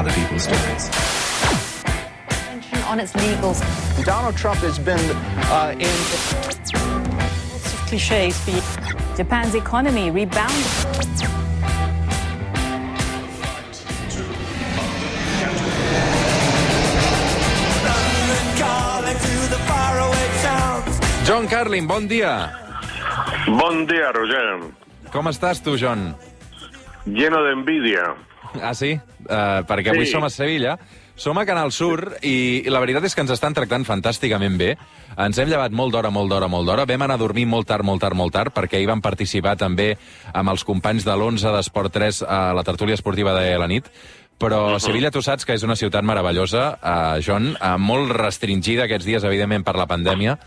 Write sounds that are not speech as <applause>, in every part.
other people's stories. on its legals. Donald Trump has been uh, in. Lots of cliches for you. Japan's economy rebounded. John Carlin, bon dia. Bon dia, Roger. Com estàs tu, John? Lleno de envidia. Ah, sí? Uh, perquè avui Sí. som a Sevilla, som a Canal Sur i, i la veritat és que ens estan tractant fantàsticament bé. Ens hem llevat molt d'hora, molt d'hora, molt d'hora. Vam anar a dormir molt tard, molt tard, molt tard, perquè hi vam participar també amb els companys de l'11 d'Esport 3 a la tertúlia esportiva de la nit. Però Sevilla, tu saps que és una ciutat meravellosa, uh, John, uh, molt restringida aquests dies, evidentment, per la pandèmia,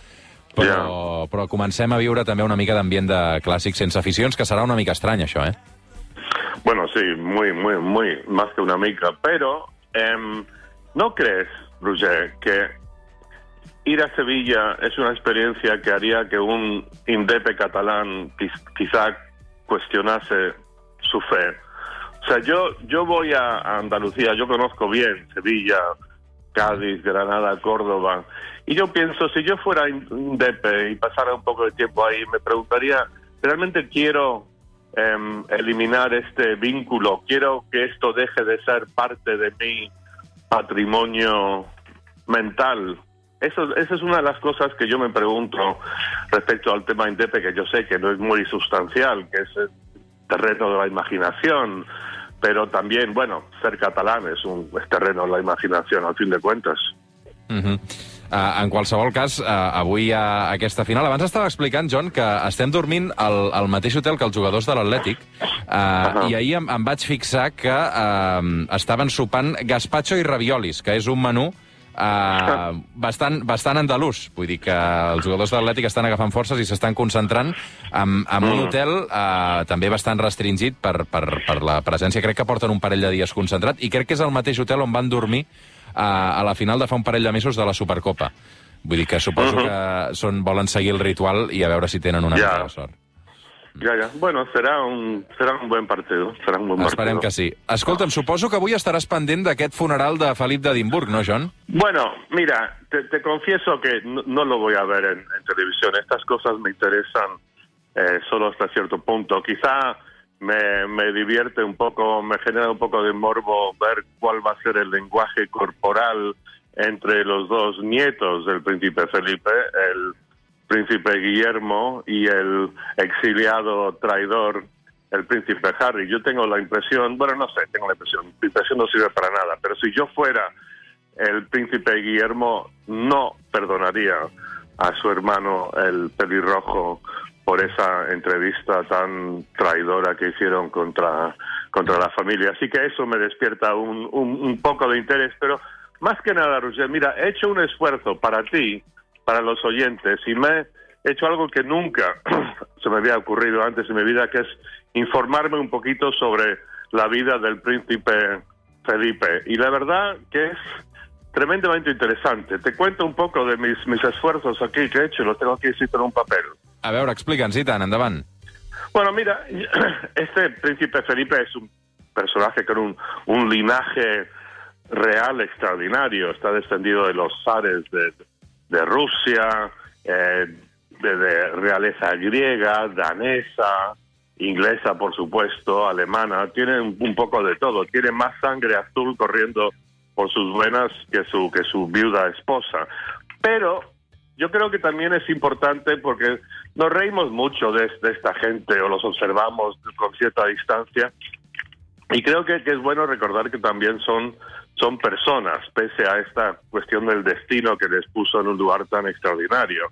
però, però comencem a viure també una mica d'ambient de clàssics sense aficions, que serà una mica estrany, això, eh? Bueno, sí, muy, muy, muy, más que una mica. Pero, em, ¿no crees, Roger, que ir a Sevilla es una experiencia que haría que un indepe catalán quiz- quizá cuestionase su fe? O sea, yo, yo voy a Andalucía, yo conozco bien Sevilla, Cádiz, Granada, Córdoba, y yo pienso, si yo fuera in- indepe y pasara un poco de tiempo ahí, me preguntaría, ¿realmente quiero em, eliminar este vínculo? ¿Quiero que esto deje de ser parte de mi patrimonio mental? Eso, esa es una de las cosas que yo me pregunto respecto al tema INDEPE, que yo sé que no es muy sustancial, que es el terreno de la imaginación, pero también, bueno, ser catalán es un es terreno de la imaginación, al fin de cuentas. Uh -huh. Uh, en qualsevol cas, uh, avui hi ha aquesta final. Abans estava explicant, John, que estem dormint al, al mateix hotel que els jugadors de l'Atlètic uh, i ahir em, em vaig fixar que uh, estaven sopant gazpacho i raviolis, que és un menú uh, bastant, bastant andalús. Vull dir que els jugadors de l'Atlètic estan agafant forces i s'estan concentrant en, en un hotel uh, també bastant restringit per, per, per la presència. Crec que porten un parell de dies concentrat i crec que és el mateix hotel on van dormir a, a la final de fa un parell de mesos de la Supercopa. Vull dir que suposo que són, volen seguir el ritual i a veure si tenen una Ja. mica de sort. Ya, ya. Bueno, será un, será un buen partido. Será un buen Esperem partido. que sí. Escolta'm, suposo que avui estaràs pendent d'aquest funeral de Felip d'Edimburg, no, John? Bueno, mira, te, te confieso que no, no lo voy a ver en, en televisión. Estas cosas me interesan eh, solo hasta cierto punto. Quizá me, me divierte un poco, me genera un poco de morbo ver cuál va a ser el lenguaje corporal entre los dos nietos del príncipe Felipe, el príncipe Guillermo y el exiliado traidor, el príncipe Harry. Yo tengo la impresión, bueno, no sé, tengo la impresión, mi impresión no sirve para nada, pero si yo fuera el príncipe Guillermo, no perdonaría a su hermano el pelirrojo por esa entrevista tan traidora que hicieron contra, contra la familia. Así que eso me despierta un, un, poco de interés, pero más que nada, Roger, mira, he hecho un esfuerzo para ti, para los oyentes, y me he hecho algo que nunca <clears throat> se me había ocurrido antes en mi vida, que es informarme un poquito sobre la vida del príncipe Felipe. Y la verdad que es tremendamente interesante. Te cuento un poco de mis, mis esfuerzos aquí que he hecho, los tengo aquí escrito en un papel. A veure, explica'ns, i endavant. Bueno, mira, <clears throat> este príncipe Felipe es un personaje con un, linaje real extraordinario. Está descendido de los zares de, Rusia, eh, de, realeza griega, danesa, inglesa, por supuesto, alemana. Tiene un, un poco de todo. Tiene más sangre azul corriendo por sus venas que su, que su viuda esposa. Pero yo creo que también es importante porque nos reímos mucho de, esta gente o los observamos con cierta distancia y creo que, es bueno recordar que también son, son personas, pese a esta cuestión del destino que les puso en un lugar tan extraordinario.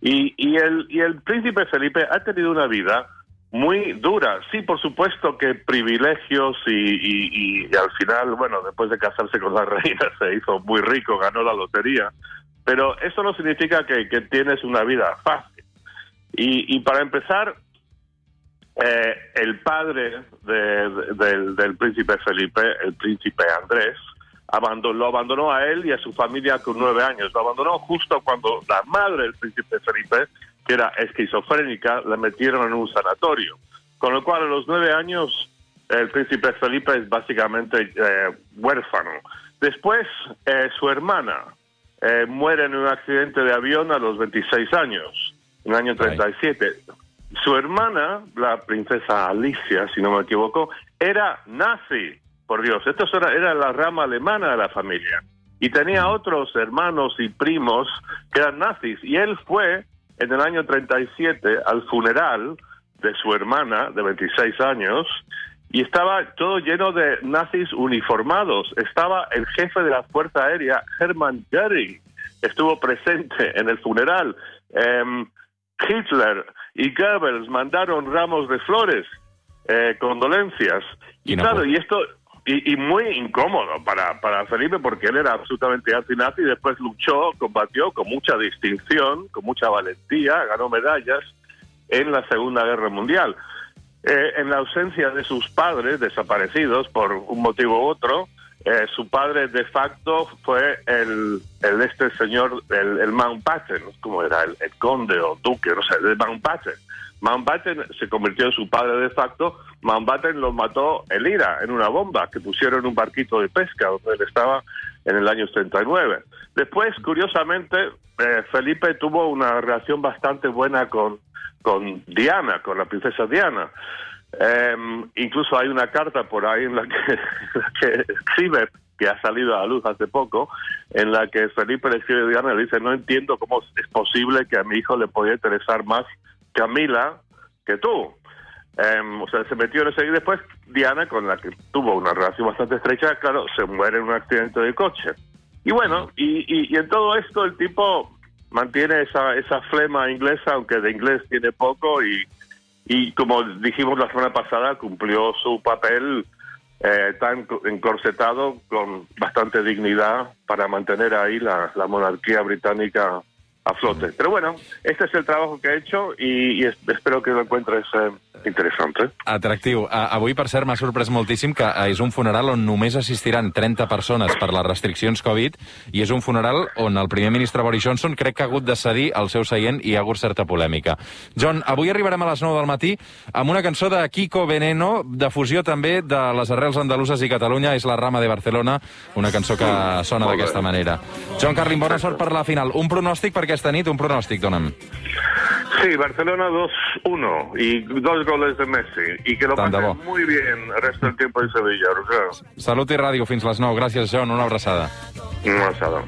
Y, y, el, y el príncipe Felipe ha tenido una vida muy dura. Sí, por supuesto que privilegios y, y al final, bueno, después de casarse con la <laughs> reina se hizo muy rico, ganó la lotería. Pero eso no significa que, que tienes una vida fácil. Y, y para empezar, eh, el padre de- de- del, del príncipe Felipe, el príncipe Andrés, abandonó, lo abandonó a él y a su familia con nueve años. Lo abandonó justo cuando la madre del príncipe Felipe, que era esquizofrénica, la metieron en un sanatorio. Con lo cual, a los nueve años, el príncipe Felipe es básicamente eh, huérfano. Después, eh, su hermana eh, muere en un accidente de avión a los 26 años, en el año 37. Su hermana, la princesa Alicia, si no me equivoco, era nazi, por Dios. Esto era, era la rama alemana de la familia. Y tenía otros hermanos y primos que eran nazis. Y él fue, en el año 37, al funeral de su hermana, de 26 años, y estaba todo lleno de nazis uniformados. Estaba el jefe de la Fuerza Aérea, Hermann Göring, estuvo presente en el funeral. Em, Hitler y Goebbels mandaron ramos de flores, eh, condolencias. Y, claro, y esto y, y, muy incómodo para, para Felipe porque él era absolutamente anti-nazi y después luchó, combatió con mucha distinción, con mucha valentía, ganó medallas en la Segunda Guerra Mundial. Eh, en la ausencia de sus padres desaparecidos por un motivo u otro, eh, su padre de facto fue el, el este señor, el, el Mountbatten, ¿cómo era? El, conde o duque, no sé, el Mountbatten. Mountbatten se convirtió en su padre de facto. Mountbatten lo mató el IRA en una bomba que pusieron en un barquito de pesca donde él estaba en el año 39. Después, curiosamente, eh, Felipe tuvo una relación bastante buena con con Diana, con la princesa Diana. Eh, incluso hay una carta por ahí en la que, <laughs> que escribe, que ha salido a la luz hace poco, en la que Felipe le escribe a Diana y dice, no entiendo cómo es posible que a mi hijo le podía interesar más Camila que tú. Eh, o sea, se metió en ese y después Diana, con la que tuvo una relación bastante estrecha, claro, se muere en un accidente de coche. Y bueno, y, y en todo esto el tipo mantiene esa, esa flema inglesa, aunque de inglés tiene poco, y, y como dijimos la semana pasada, cumplió su papel eh, tan encorsetado con bastante dignidad para mantener ahí la, la monarquía británica a flote. Pero bueno, este es el trabajo que he hecho i, i espero que lo encuentres eh, interessant. Eh? Atractiu. Avui, per cert, m'ha sorprès moltíssim que uh, és un funeral on només assistiran 30 persones per les restriccions Covid i és un funeral on el primer ministre Boris Johnson crec que ha hagut de cedir el seu seient i hi ha hagut certa polèmica. John, avui arribarem a les 9 del matí amb una cançó de Kiko Veneno, de fusió també de les arrels andaluses i Catalunya, és la rama de Barcelona, una cançó que sona d'aquesta manera. John Carlin, bona sort per la final. Un pronòstic per aquesta nit, un pronòstic, dona'm. Sí, Barcelona 2-1 y dos goles de Messi. Y que lo pasen muy bien el resto del tiempo en Sevilla, Roger. Salut i ràdio fins les 9. Gràcies, John. Una abraçada. Una abraçada.